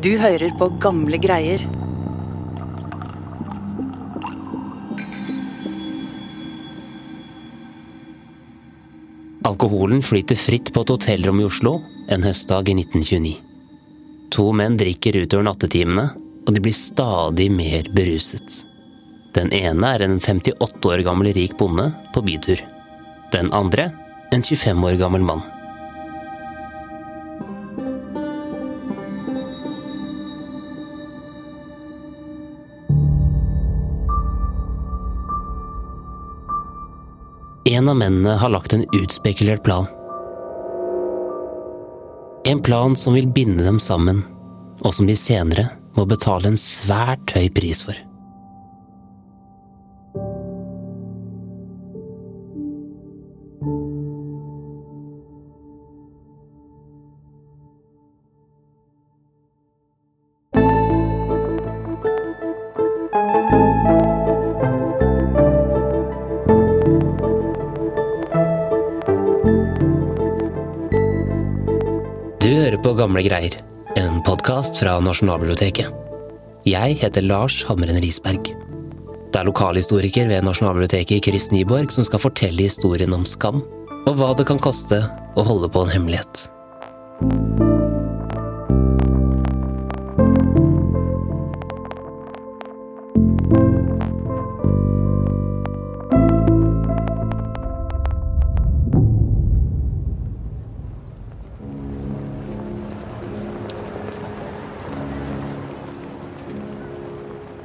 Du hører på gamle greier. Alkoholen flyter fritt på et hotellrom i Oslo en høstdag i 1929. To menn drikker utover nattetimene, og de blir stadig mer beruset. Den ene er en 58 år gammel rik bonde på bytur. Den andre en 25 år gammel mann. En av mennene har lagt en utspekulert plan. En plan som vil binde dem sammen, og som de senere må betale en svært høy pris for. Gamle greier, en podkast fra Nasjonalbiblioteket. Jeg heter Lars Hamren Risberg. Det er lokalhistoriker ved Nasjonalbiblioteket Chris Nyborg som skal fortelle historien om skam, og hva det kan koste å holde på en hemmelighet.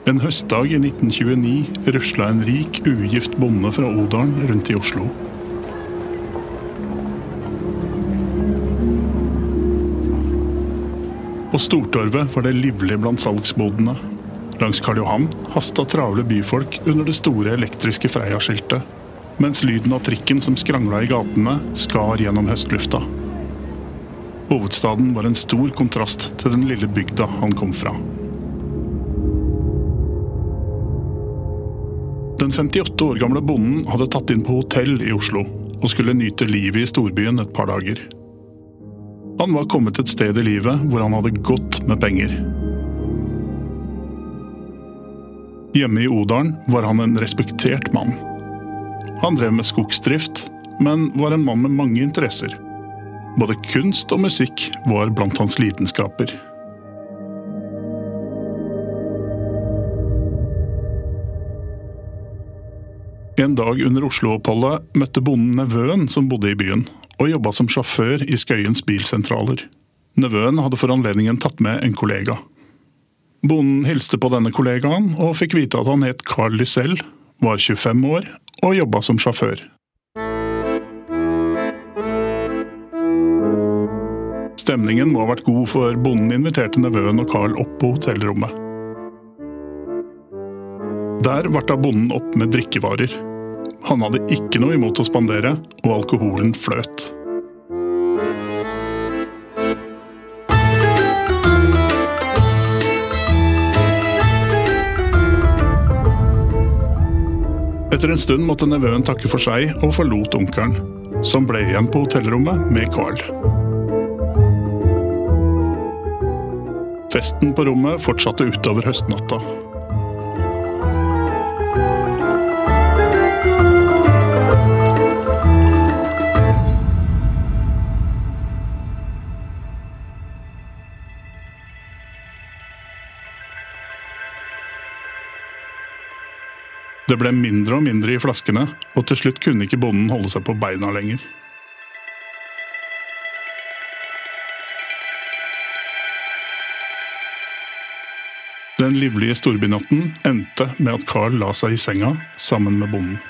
En høstdag i 1929 rusla en rik, ugift bonde fra Odalen rundt i Oslo. På Stortorvet var det livlig blant salgsbodene. Langs Karl Johan hasta travle byfolk under det store elektriske Freia-skiltet, mens lyden av trikken som skrangla i gatene, skar gjennom høstlufta. Hovedstaden var en stor kontrast til den lille bygda han kom fra. Den 58 år gamle bonden hadde tatt inn på hotell i Oslo og skulle nyte livet i storbyen et par dager. Han var kommet et sted i livet hvor han hadde godt med penger. Hjemme i Odalen var han en respektert mann. Han drev med skogsdrift, men var en mann med mange interesser. Både kunst og musikk var blant hans lidenskaper. En dag under Oslo-oppholdet møtte bonden nevøen som bodde i byen, og jobba som sjåfør i Skøyens bilsentraler. Nevøen hadde for anledningen tatt med en kollega. Bonden hilste på denne kollegaen, og fikk vite at han het Carl Lysell, var 25 år og jobba som sjåfør. Stemningen må ha vært god, for bonden inviterte nevøen og Carl opp på hotellrommet. Der varta bonden opp med drikkevarer. Han hadde ikke noe imot å spandere, og alkoholen fløt. Etter en stund måtte nevøen takke for seg og forlot onkelen, som ble igjen på hotellrommet med Carl. Festen på rommet fortsatte utover høstnatta. Det ble mindre og mindre i flaskene, og til slutt kunne ikke bonden holde seg på beina lenger. Den livlige storbynatten endte med at Carl la seg i senga sammen med bonden.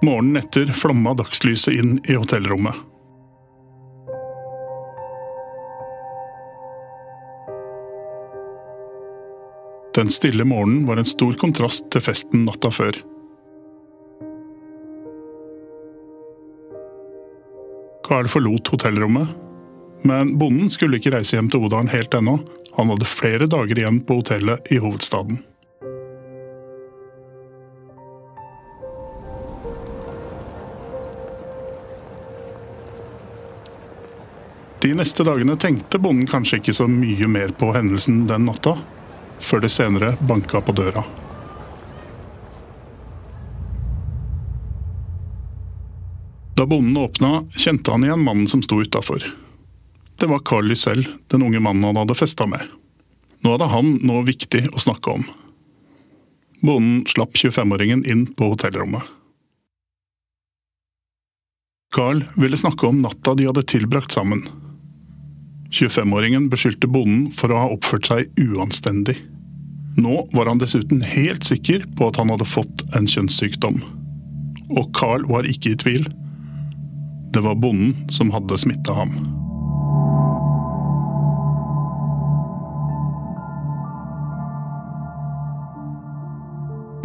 Morgenen etter flomma dagslyset inn i hotellrommet. Den stille morgenen var en stor kontrast til festen natta før. Carl forlot hotellrommet, men bonden skulle ikke reise hjem til Odalen helt ennå. Han hadde flere dager igjen på hotellet i hovedstaden. De neste dagene tenkte bonden kanskje ikke så mye mer på hendelsen den natta før det senere banka på døra. Da bonden åpna, kjente han igjen mannen som sto utafor. Det var Carl Lysell, den unge mannen han hadde festa med. Nå hadde han noe viktig å snakke om. Bonden slapp 25-åringen inn på hotellrommet. Carl ville snakke om natta de hadde tilbrakt sammen. 25-åringen beskyldte bonden for å ha oppført seg uanstendig. Nå var han dessuten helt sikker på at han hadde fått en kjønnssykdom. Og Carl var ikke i tvil. Det var bonden som hadde smitta ham.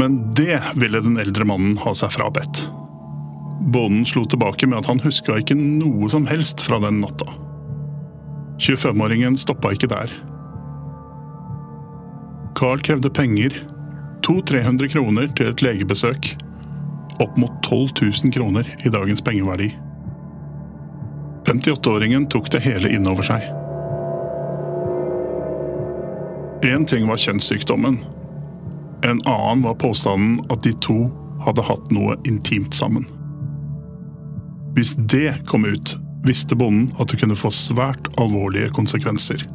Men det ville den eldre mannen ha seg frabedt. Bonden slo tilbake med at han huska ikke noe som helst fra den natta. 25-åringen stoppa ikke der. Carl krevde penger, 200-300 kroner til et legebesøk, opp mot 12 000 kroner i dagens pengeverdi. 58-åringen tok det hele inn over seg. Én ting var kjønnssykdommen. En annen var påstanden at de to hadde hatt noe intimt sammen. Hvis det kom ut, visste bonden at det kunne få svært alvorlige konsekvenser.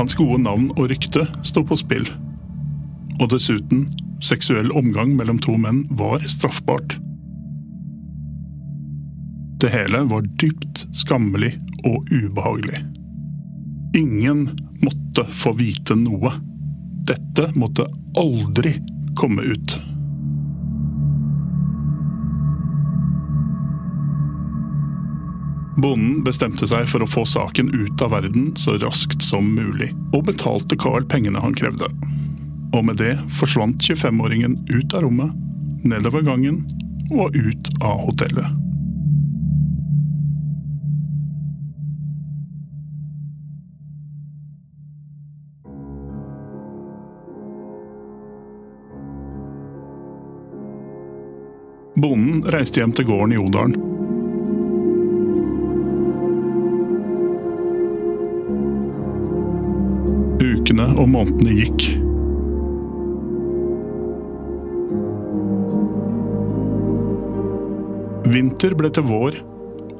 Hans gode navn og rykte sto på spill. Og dessuten, seksuell omgang mellom to menn var straffbart. Det hele var dypt skammelig og ubehagelig. Ingen måtte få vite noe. Dette måtte aldri komme ut. Bonden bestemte seg for å få saken ut av verden så raskt som mulig, og betalte Carl pengene han krevde. Og med det forsvant 25-åringen ut av rommet, nedover gangen og ut av hotellet. Bonden reiste hjem til gården i Odalen. Ukene og månedene gikk. Vinter ble til vår,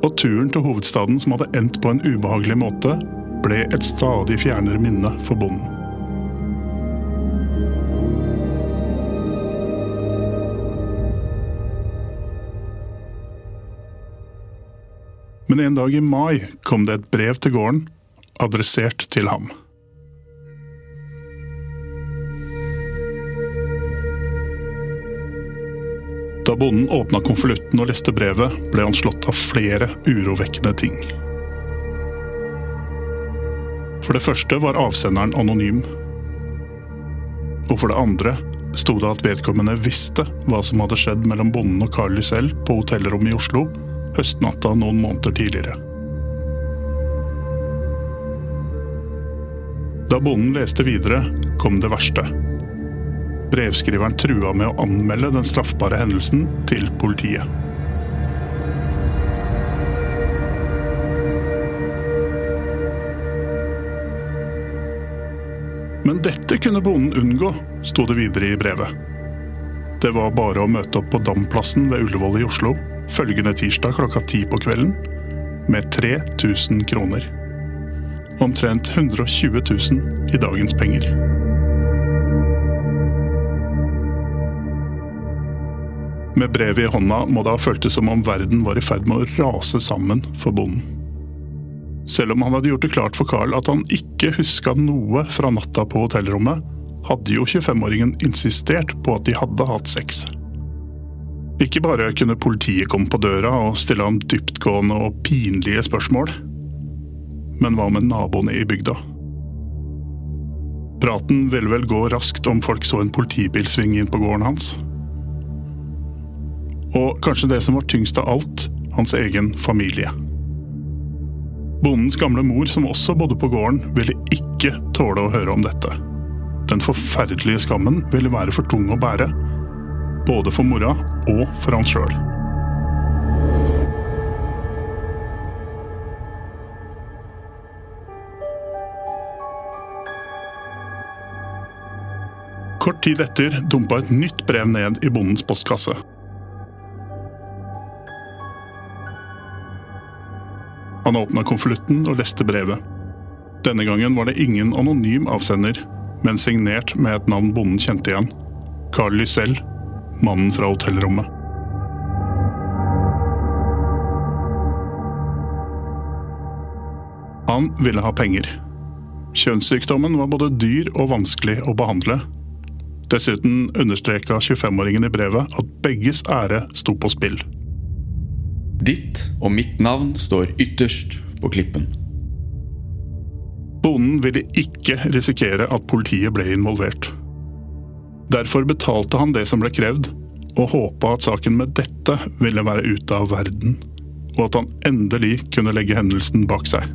og turen til hovedstaden som hadde endt på en ubehagelig måte, ble et stadig fjernere minne for bonden. Men en dag i mai kom det et brev til gården, adressert til ham. Da bonden åpna konvolutten og leste brevet, ble han slått av flere urovekkende ting. For det første var avsenderen anonym. Og for det andre sto det at vedkommende visste hva som hadde skjedd mellom bonden og Carl Lysell på hotellrommet i Oslo høstnatta noen måneder tidligere. Da bonden leste videre, kom det verste. Brevskriveren trua med å anmelde den straffbare hendelsen til politiet. Men dette kunne bonden unngå, sto det videre i brevet. Det var bare å møte opp på Damplassen ved Ullevål i Oslo følgende tirsdag klokka ti på kvelden med 3000 kroner. Omtrent 120 000 i dagens penger. Med brevet i hånda må det ha føltes som om verden var i ferd med å rase sammen for bonden. Selv om han hadde gjort det klart for Carl at han ikke huska noe fra natta på hotellrommet, hadde jo 25-åringen insistert på at de hadde hatt sex. Ikke bare kunne politiet komme på døra og stille ham dyptgående og pinlige spørsmål, men hva med naboene i bygda? Praten ville vel gå raskt om folk så en politibil svinge inn på gården hans. Og kanskje det som var tyngst av alt, hans egen familie. Bondens gamle mor, som også bodde på gården, ville ikke tåle å høre om dette. Den forferdelige skammen ville være for tung å bære både for mora og for han sjøl. Kort tid etter dumpa et nytt brev ned i bondens postkasse. Han åpna konvolutten og leste brevet. Denne gangen var det ingen anonym avsender, men signert med et navn bonden kjente igjen. Carl Lysell, mannen fra hotellrommet. Han ville ha penger. Kjønnssykdommen var både dyr og vanskelig å behandle. Dessuten understreka 25-åringen i brevet at begges ære sto på spill. Ditt og mitt navn står ytterst på klippen. Bonden ville ikke risikere at politiet ble involvert. Derfor betalte han det som ble krevd, og håpa at saken med dette ville være ute av verden, og at han endelig kunne legge hendelsen bak seg.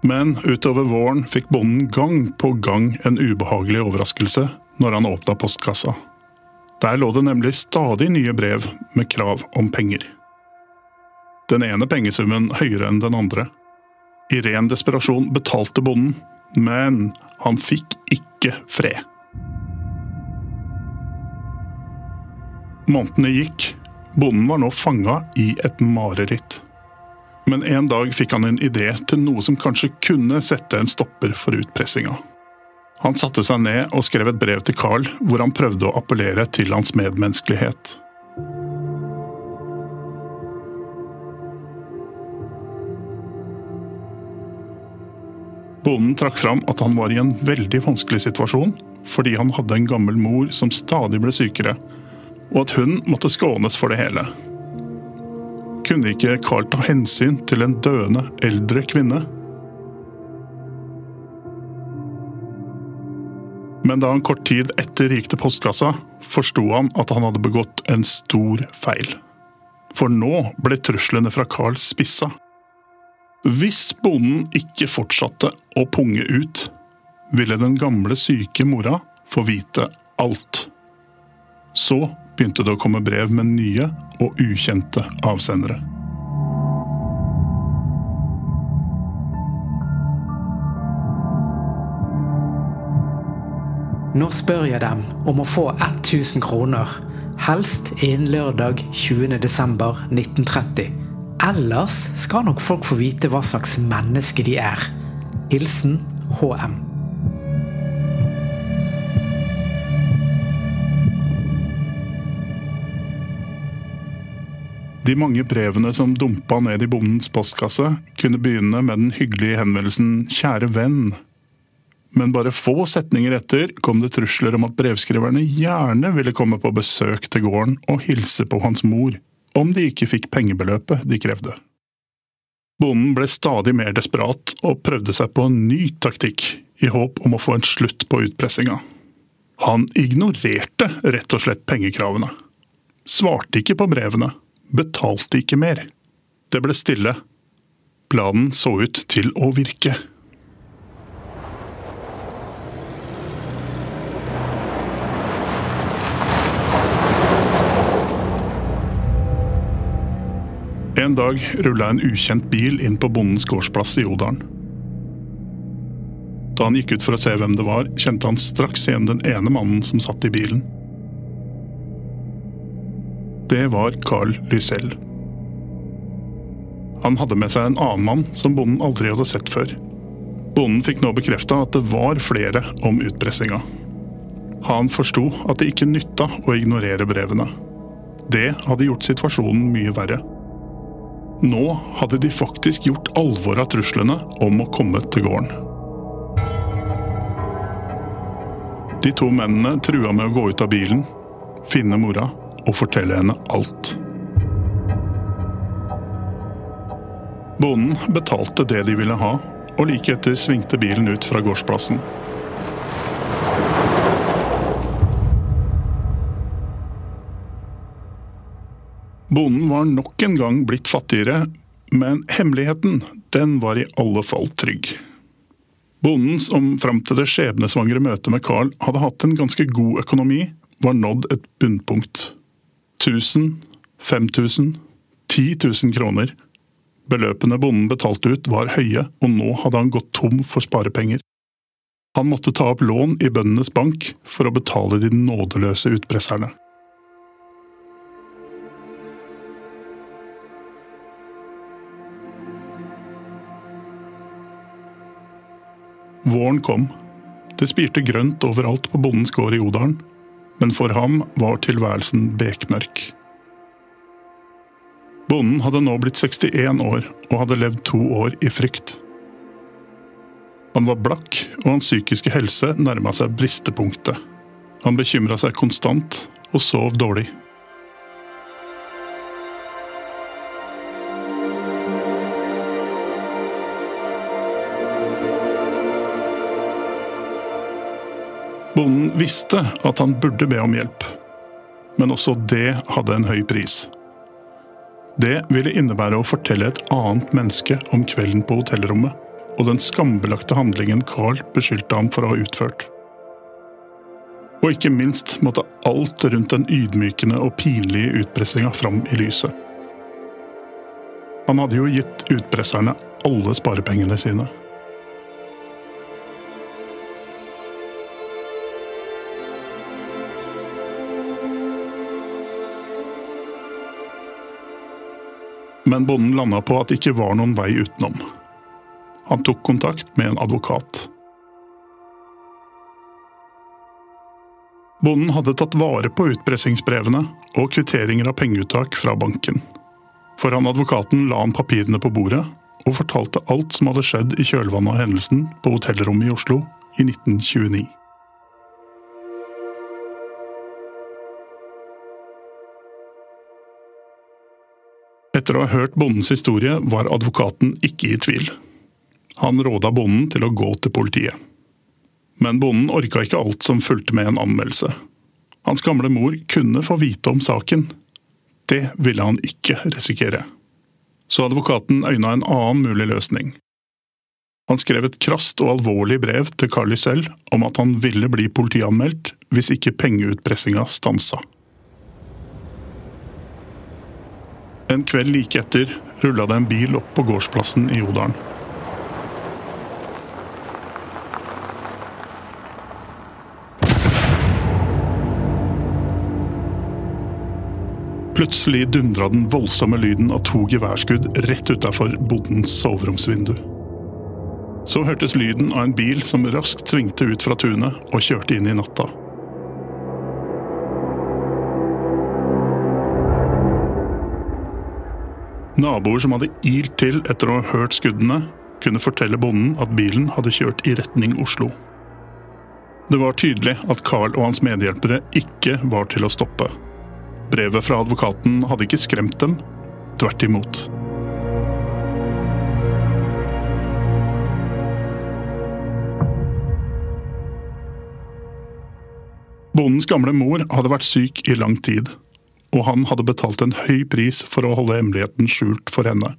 Men utover våren fikk bonden gang på gang en ubehagelig overraskelse når han åpna postkassa. Der lå det nemlig stadig nye brev med krav om penger. Den ene pengesummen høyere enn den andre. I ren desperasjon betalte bonden, men han fikk ikke fred. Månedene gikk. Bonden var nå fanga i et mareritt. Men en dag fikk han en idé til noe som kanskje kunne sette en stopper for utpressinga. Han satte seg ned og skrev et brev til Carl, hvor han prøvde å appellere til hans medmenneskelighet. Bonden trakk fram at han var i en veldig vanskelig situasjon, fordi han hadde en gammel mor som stadig ble sykere, og at hun måtte skånes for det hele. Kunne ikke Carl ta hensyn til en døende, eldre kvinne? Men da han kort tid etter gikk til postkassa, forsto han at han hadde begått en stor feil. For nå ble truslene fra Carl spissa. Hvis bonden ikke fortsatte å punge ut, ville den gamle, syke mora få vite alt. Så begynte det å komme brev med nye og ukjente avsendere. Nå spør jeg dem om å få 1000 kroner, helst innen lørdag 20.12.1930. Ellers skal nok folk få vite hva slags menneske de er. Hilsen HM. De mange brevene som dumpa ned i bondens postkasse, kunne begynne med den hyggelige henvendelsen 'Kjære venn'. Men bare få setninger etter kom det trusler om at brevskriverne gjerne ville komme på besøk til gården og hilse på hans mor, om de ikke fikk pengebeløpet de krevde. Bonden ble stadig mer desperat og prøvde seg på en ny taktikk, i håp om å få en slutt på utpressinga. Han ignorerte rett og slett pengekravene. Svarte ikke på brevene, betalte ikke mer. Det ble stille. Planen så ut til å virke. En dag rulla en ukjent bil inn på bondens gårdsplass i Odalen. Da han gikk ut for å se hvem det var, kjente han straks igjen den ene mannen som satt i bilen. Det var Carl Lysell. Han hadde med seg en annen mann som bonden aldri hadde sett før. Bonden fikk nå bekrefta at det var flere om utpressinga. Han forsto at det ikke nytta å ignorere brevene. Det hadde gjort situasjonen mye verre. Nå hadde de faktisk gjort alvor av truslene om å komme til gården. De to mennene trua med å gå ut av bilen, finne mora og fortelle henne alt. Bonden betalte det de ville ha, og like etter svingte bilen ut fra gårdsplassen. Bonden var nok en gang blitt fattigere, men hemmeligheten, den var i alle fall trygg. Bonden som fram til det skjebnesvangre møtet med Carl hadde hatt en ganske god økonomi, var nådd et bunnpunkt. 1000, 5000, 10 000 kroner. Beløpene bonden betalte ut var høye, og nå hadde han gått tom for sparepenger. Han måtte ta opp lån i bøndenes bank for å betale de nådeløse utpresserne. Våren kom. Det spirte grønt overalt på bondens gård i Odalen, men for ham var tilværelsen bekmørk. Bonden hadde nå blitt 61 år og hadde levd to år i frykt. Han var blakk, og hans psykiske helse nærma seg bristepunktet. Han bekymra seg konstant og sov dårlig. Bonden visste at han burde be om hjelp, men også det hadde en høy pris. Det ville innebære å fortelle et annet menneske om kvelden på hotellrommet, og den skambelagte handlingen Carl beskyldte ham for å ha utført. Og ikke minst måtte alt rundt den ydmykende og pinlige utpressinga fram i lyset. Han hadde jo gitt utpresserne alle sparepengene sine. Men bonden landa på at det ikke var noen vei utenom. Han tok kontakt med en advokat. Bonden hadde tatt vare på utpressingsbrevene og kvitteringer av pengeuttak fra banken. Foran advokaten la han papirene på bordet og fortalte alt som hadde skjedd i kjølvannet av hendelsen på hotellrommet i Oslo i 1929. Etter å ha hørt bondens historie var advokaten ikke i tvil. Han råda bonden til å gå til politiet. Men bonden orka ikke alt som fulgte med en anmeldelse. Hans gamle mor kunne få vite om saken. Det ville han ikke risikere. Så advokaten øyna en annen mulig løsning. Han skrev et krast og alvorlig brev til Carly selv om at han ville bli politianmeldt hvis ikke pengeutpressinga stansa. En kveld like etter rulla det en bil opp på gårdsplassen i Odalen. Plutselig dundra den voldsomme lyden av to geværskudd rett utafor bondens soveromsvindu. Så hørtes lyden av en bil som raskt svingte ut fra tunet og kjørte inn i natta. Naboer som hadde ilt til etter å ha hørt skuddene, kunne fortelle bonden at bilen hadde kjørt i retning Oslo. Det var tydelig at Carl og hans medhjelpere ikke var til å stoppe. Brevet fra advokaten hadde ikke skremt dem, tvert imot. Bondens gamle mor hadde vært syk i lang tid, og han hadde betalt en høy pris for å holde hemmeligheten skjult for henne.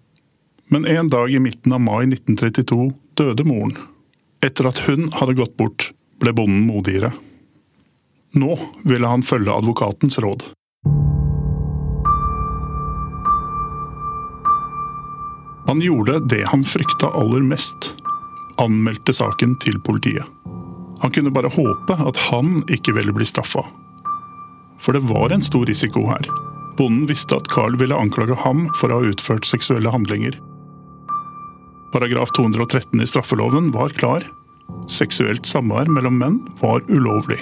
Men en dag i midten av mai 1932 døde moren. Etter at hun hadde gått bort, ble bonden modigere. Nå ville han følge advokatens råd. Han gjorde det han frykta aller mest. Anmeldte saken til politiet. Han kunne bare håpe at han ikke ville bli straffa. For det var en stor risiko her. Bonden visste at Carl ville anklage ham for å ha utført seksuelle handlinger. Paragraf 213 i straffeloven var klar. Seksuelt samvær mellom menn var ulovlig.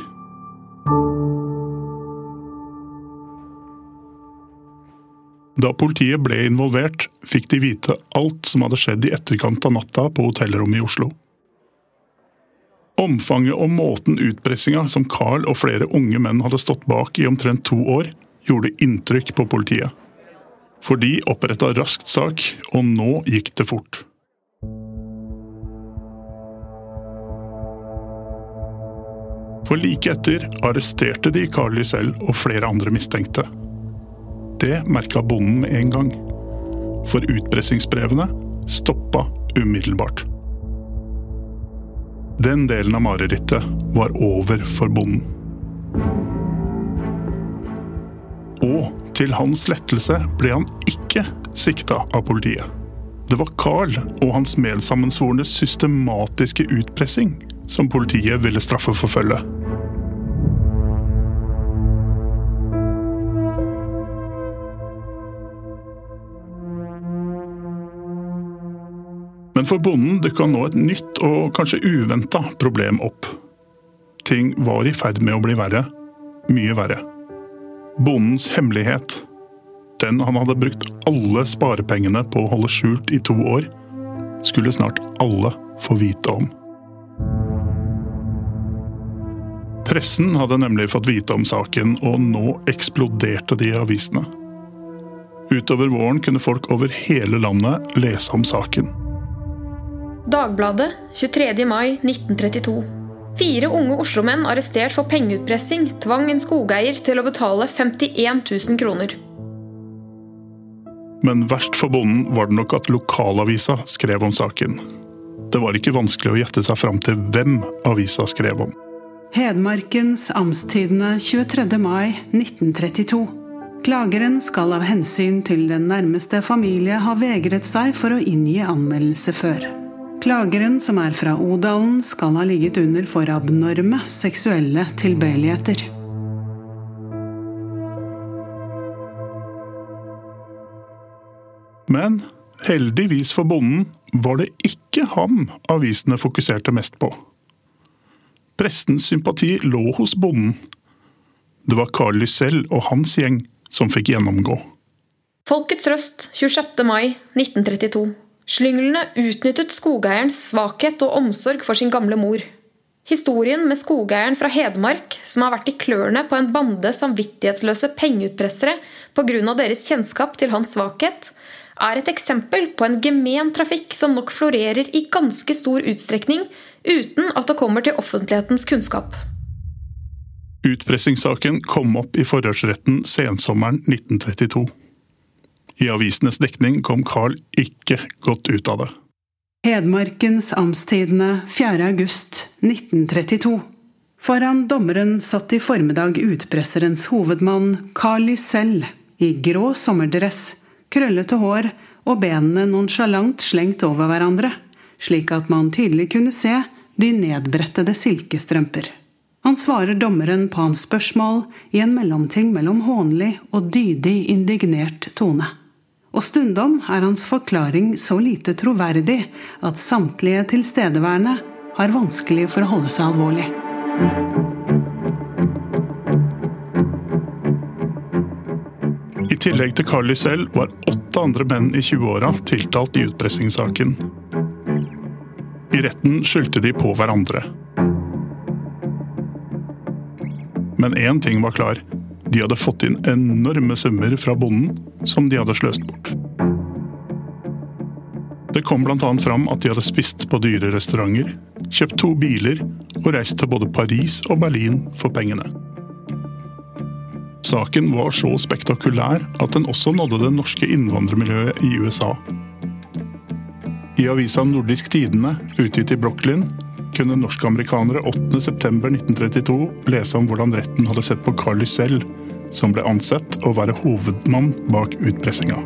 Da politiet ble involvert, fikk de vite alt som hadde skjedd i etterkant av natta på hotellrommet i Oslo. Omfanget og måten utpressinga som Carl og flere unge menn hadde stått bak i omtrent to år, gjorde inntrykk på politiet. For de oppretta raskt sak, og nå gikk det fort. For like etter arresterte de Carl Lysell og flere andre mistenkte. Det merka bonden med en gang. For utpressingsbrevene stoppa umiddelbart. Den delen av marerittet var over for bonden. Og til hans lettelse ble han ikke sikta av politiet. Det var Carl og hans medsammensvornes systematiske utpressing som politiet ville straffeforfølge. Men for bonden dukka nå et nytt og kanskje uventa problem opp. Ting var i ferd med å bli verre. Mye verre. Bondens hemmelighet, den han hadde brukt alle sparepengene på å holde skjult i to år, skulle snart alle få vite om. Pressen hadde nemlig fått vite om saken, og nå eksploderte de avisene. Utover våren kunne folk over hele landet lese om saken. Dagbladet 23. mai 1932. Fire unge oslomenn arrestert for pengeutpressing tvang en skogeier til å betale 51 000 kroner. Men verst for bonden var det nok at lokalavisa skrev om saken. Det var ikke vanskelig å gjette seg fram til hvem avisa skrev om. Hedmarkens Amstidene 23. mai 1932. Klageren skal av hensyn til den nærmeste familie ha vegret seg for å inngi anmeldelse før. Klageren, som er fra Odalen, skal ha ligget under for abnorme seksuelle tilbøyeligheter. Men heldigvis for bonden var det ikke ham avisene fokuserte mest på. Prestens sympati lå hos bonden. Det var Carl Lysell og hans gjeng som fikk gjennomgå. Folkets røst 26. mai 1932. Slynglene utnyttet skogeierens svakhet og omsorg for sin gamle mor. Historien med skogeieren fra Hedmark som har vært i klørne på en bande samvittighetsløse pengeutpressere pga. deres kjennskap til hans svakhet, er et eksempel på en gemen trafikk som nok florerer i ganske stor utstrekning uten at det kommer til offentlighetens kunnskap. Utpressingssaken kom opp i forhørsretten sensommeren 1932. I avisenes dekning kom Carl ikke godt ut av det. Hedmarkens Amtstidende 4. august 1932. Foran dommeren satt i formiddag utpresserens hovedmann Carl Lysell i grå sommerdress, krøllete hår og benene nonsjalant slengt over hverandre, slik at man tydelig kunne se de nedbrettede silkestrømper. Han svarer dommeren på hans spørsmål i en mellomting mellom hånlig og dydig indignert tone. Og stundom er hans forklaring så lite troverdig at samtlige tilstedeværende har vanskelig for å holde seg alvorlig. I tillegg til Carly selv var åtte andre menn i 20-åra tiltalt i utpressingssaken. I retten skyldte de på hverandre. Men én ting var klar. De hadde fått inn enorme summer fra bonden som de hadde sløst bort. Det kom bl.a. fram at de hadde spist på dyre restauranter, kjøpt to biler og reist til både Paris og Berlin for pengene. Saken var så spektakulær at den også nådde det norske innvandrermiljøet i USA. I avisa Nordisk Tidende, utgitt i Brooklyn, kunne norskamerikanere 8.9.1932 lese om hvordan retten hadde sett på Carl Lysell, som ble ansett å være hovedmann bak utpressinga.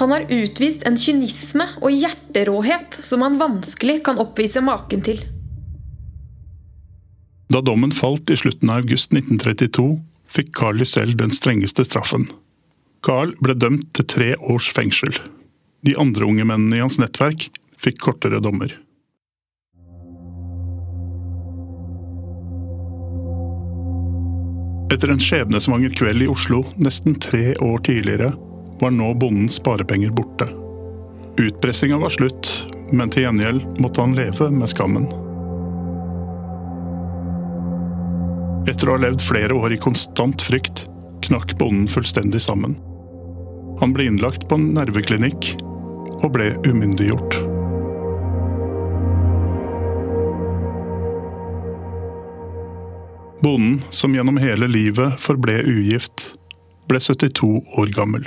Han har utvist en kynisme og hjerteråhet som han vanskelig kan oppvise maken til. Da dommen falt i slutten av august 1932, fikk Carl Lysell den strengeste straffen. Carl ble dømt til tre års fengsel. De andre unge mennene i hans nettverk fikk kortere dommer. Etter en skjebnesvanger kveld i Oslo nesten tre år tidligere var nå bondens sparepenger borte. Utpressinga var slutt, men til gjengjeld måtte han leve med skammen. Etter å ha levd flere år i konstant frykt, knakk bonden fullstendig sammen. Han ble innlagt på en nerveklinikk og ble umyndiggjort. Bonden, som gjennom hele livet forble ugift, ble 72 år gammel.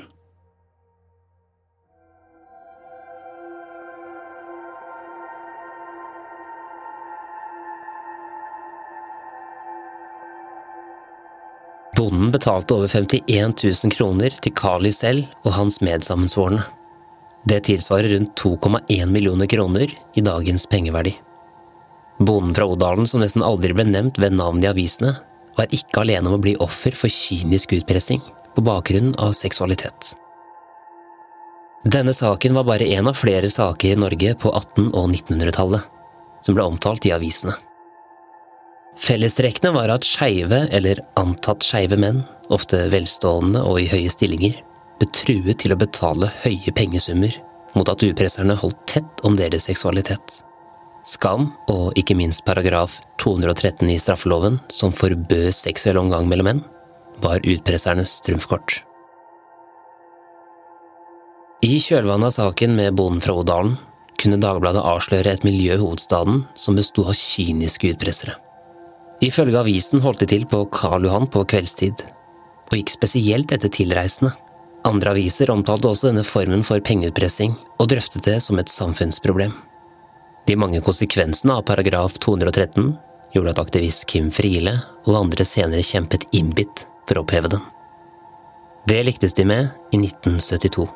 Bonden betalte over 51 000 kroner til Kali selv og hans medsammensvorne. Det tilsvarer rundt 2,1 millioner kroner i dagens pengeverdi. Bonden fra Odalen som nesten aldri ble nevnt ved navn i avisene, var ikke alene om å bli offer for kynisk utpressing på bakgrunn av seksualitet. Denne saken var bare én av flere saker i Norge på 1800- og 1900-tallet som ble omtalt i avisene. Fellestrekkene var at skeive, eller antatt skeive menn, ofte velstående og i høye stillinger, ble truet til å betale høye pengesummer mot at upresserne holdt tett om deres seksualitet. Skam, og ikke minst paragraf 213 i straffeloven, som forbød seksuell omgang mellom menn, var utpressernes trumfkort. I kjølvannet av saken med bonden fra Odalen kunne Dagbladet avsløre et miljø i hovedstaden som besto av kyniske utpressere. Ifølge avisen holdt de til på Karl Johan på kveldstid, og gikk spesielt etter tilreisende. Andre aviser omtalte også denne formen for pengeutpressing, og drøftet det som et samfunnsproblem. De mange konsekvensene av paragraf 213 gjorde at aktivist Kim Friele og andre senere kjempet innbitt for å oppheve den. Det lyktes de med i 1972.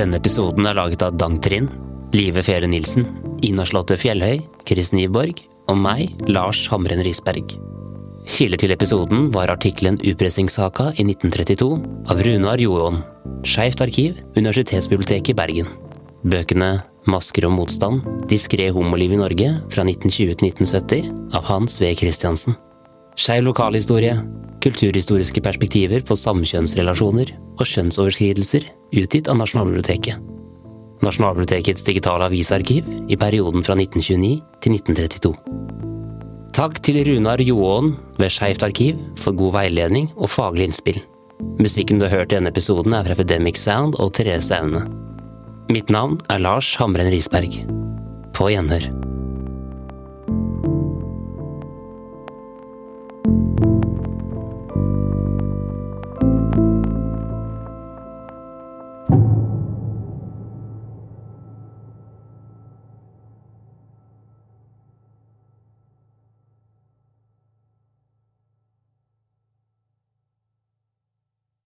Denne episoden er laget av Dang Trind, Live Fjære Nilsen, Ina Slåtte Fjellhøy, Chris Nyborg og meg, Lars Hamren Risberg. Kilder til episoden var artikkelen Upressingssaka i 1932 av Runar Joon, Skeivt arkiv, Universitetsbiblioteket i Bergen. Bøkene Masker og motstand, Diskré homoliv i Norge fra 1920 til 1970 av Hans V. Christiansen. Skeiv lokalhistorie, kulturhistoriske perspektiver på samkjønnsrelasjoner og kjønnsoverskridelser utgitt av Nasjonalbiblioteket. Nasjonalbibliotekets digitale avisarkiv i perioden fra 1929 til 1932. Takk til Runar Joåen ved Skeivt arkiv for god veiledning og faglig innspill. Musikken du har hørt i denne episoden er fra Epidemic Sound og Therese Aune. Mitt navn er Lars Hamren Risberg. På gjenhør.